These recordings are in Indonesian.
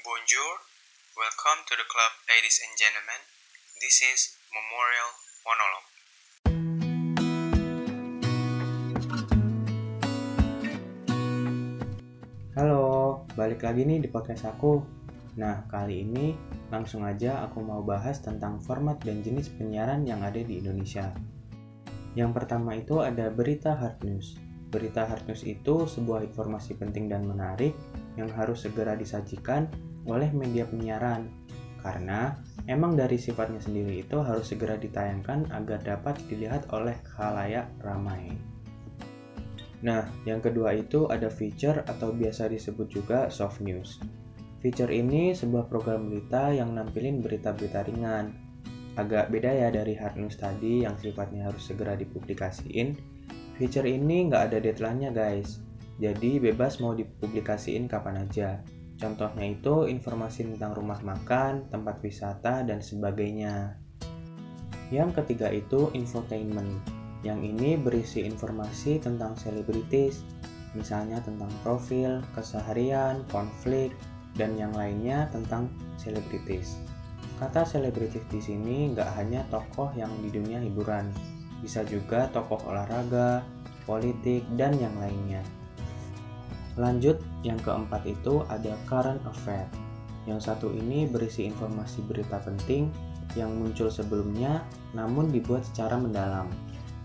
Bonjour, welcome to the club, ladies and gentlemen. This is Memorial Monologue. Halo, balik lagi nih di podcast aku. Nah, kali ini langsung aja aku mau bahas tentang format dan jenis penyiaran yang ada di Indonesia. Yang pertama itu ada berita hard news. Berita hard news itu sebuah informasi penting dan menarik yang harus segera disajikan oleh media penyiaran. Karena emang dari sifatnya sendiri itu harus segera ditayangkan agar dapat dilihat oleh khalayak ramai. Nah, yang kedua itu ada feature atau biasa disebut juga soft news. Feature ini sebuah program berita yang nampilin berita-berita ringan. Agak beda ya dari hard news tadi yang sifatnya harus segera dipublikasiin. Feature ini nggak ada deadline-nya guys, jadi bebas mau dipublikasiin kapan aja. Contohnya itu informasi tentang rumah makan, tempat wisata, dan sebagainya. Yang ketiga itu infotainment. Yang ini berisi informasi tentang selebritis, misalnya tentang profil, keseharian, konflik, dan yang lainnya tentang selebritis. Kata selebritis di sini nggak hanya tokoh yang di dunia hiburan, bisa juga tokoh olahraga, politik, dan yang lainnya. Lanjut, yang keempat itu ada current affair. Yang satu ini berisi informasi berita penting yang muncul sebelumnya namun dibuat secara mendalam.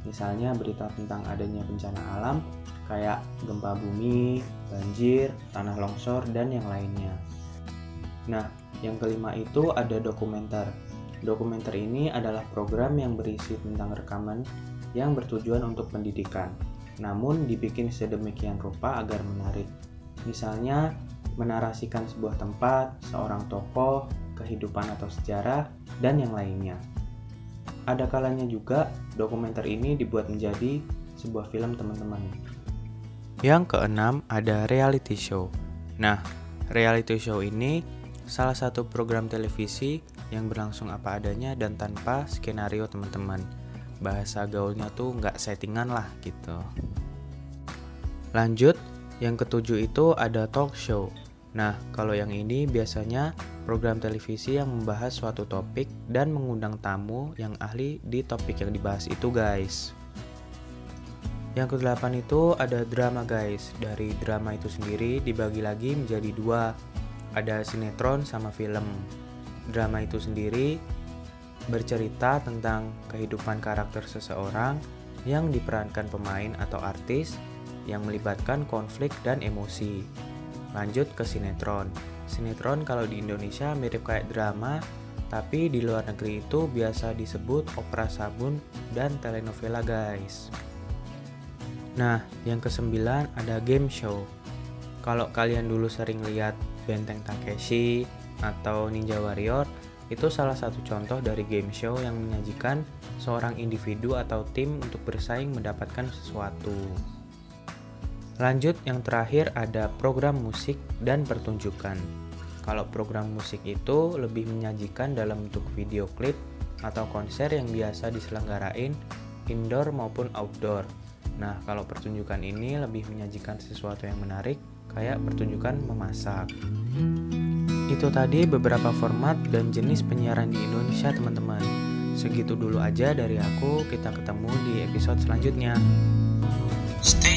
Misalnya berita tentang adanya bencana alam kayak gempa bumi, banjir, tanah longsor, dan yang lainnya. Nah, yang kelima itu ada dokumenter. Dokumenter ini adalah program yang berisi tentang rekaman yang bertujuan untuk pendidikan, namun dibikin sedemikian rupa agar menarik. Misalnya, menarasikan sebuah tempat, seorang tokoh, kehidupan atau sejarah, dan yang lainnya. Ada kalanya juga dokumenter ini dibuat menjadi sebuah film teman-teman. Yang keenam ada reality show. Nah, reality show ini salah satu program televisi yang berlangsung apa adanya dan tanpa skenario teman-teman. Bahasa gaulnya tuh nggak settingan lah gitu. Lanjut, yang ketujuh itu ada talk show. Nah, kalau yang ini biasanya program televisi yang membahas suatu topik dan mengundang tamu yang ahli di topik yang dibahas itu guys. Yang kedelapan itu ada drama guys. Dari drama itu sendiri dibagi lagi menjadi dua. Ada sinetron sama film. Drama itu sendiri bercerita tentang kehidupan karakter seseorang yang diperankan pemain atau artis yang melibatkan konflik dan emosi. Lanjut ke sinetron. Sinetron kalau di Indonesia mirip kayak drama, tapi di luar negeri itu biasa disebut opera sabun dan telenovela guys. Nah, yang kesembilan ada game show. Kalau kalian dulu sering lihat Benteng Takeshi atau Ninja Warrior, itu salah satu contoh dari game show yang menyajikan seorang individu atau tim untuk bersaing mendapatkan sesuatu. Lanjut yang terakhir ada program musik dan pertunjukan. Kalau program musik itu lebih menyajikan dalam bentuk video klip atau konser yang biasa diselenggarain indoor maupun outdoor. Nah, kalau pertunjukan ini lebih menyajikan sesuatu yang menarik kayak pertunjukan memasak. Itu tadi beberapa format dan jenis penyiaran di Indonesia, teman-teman. Segitu dulu aja dari aku, kita ketemu di episode selanjutnya. Stay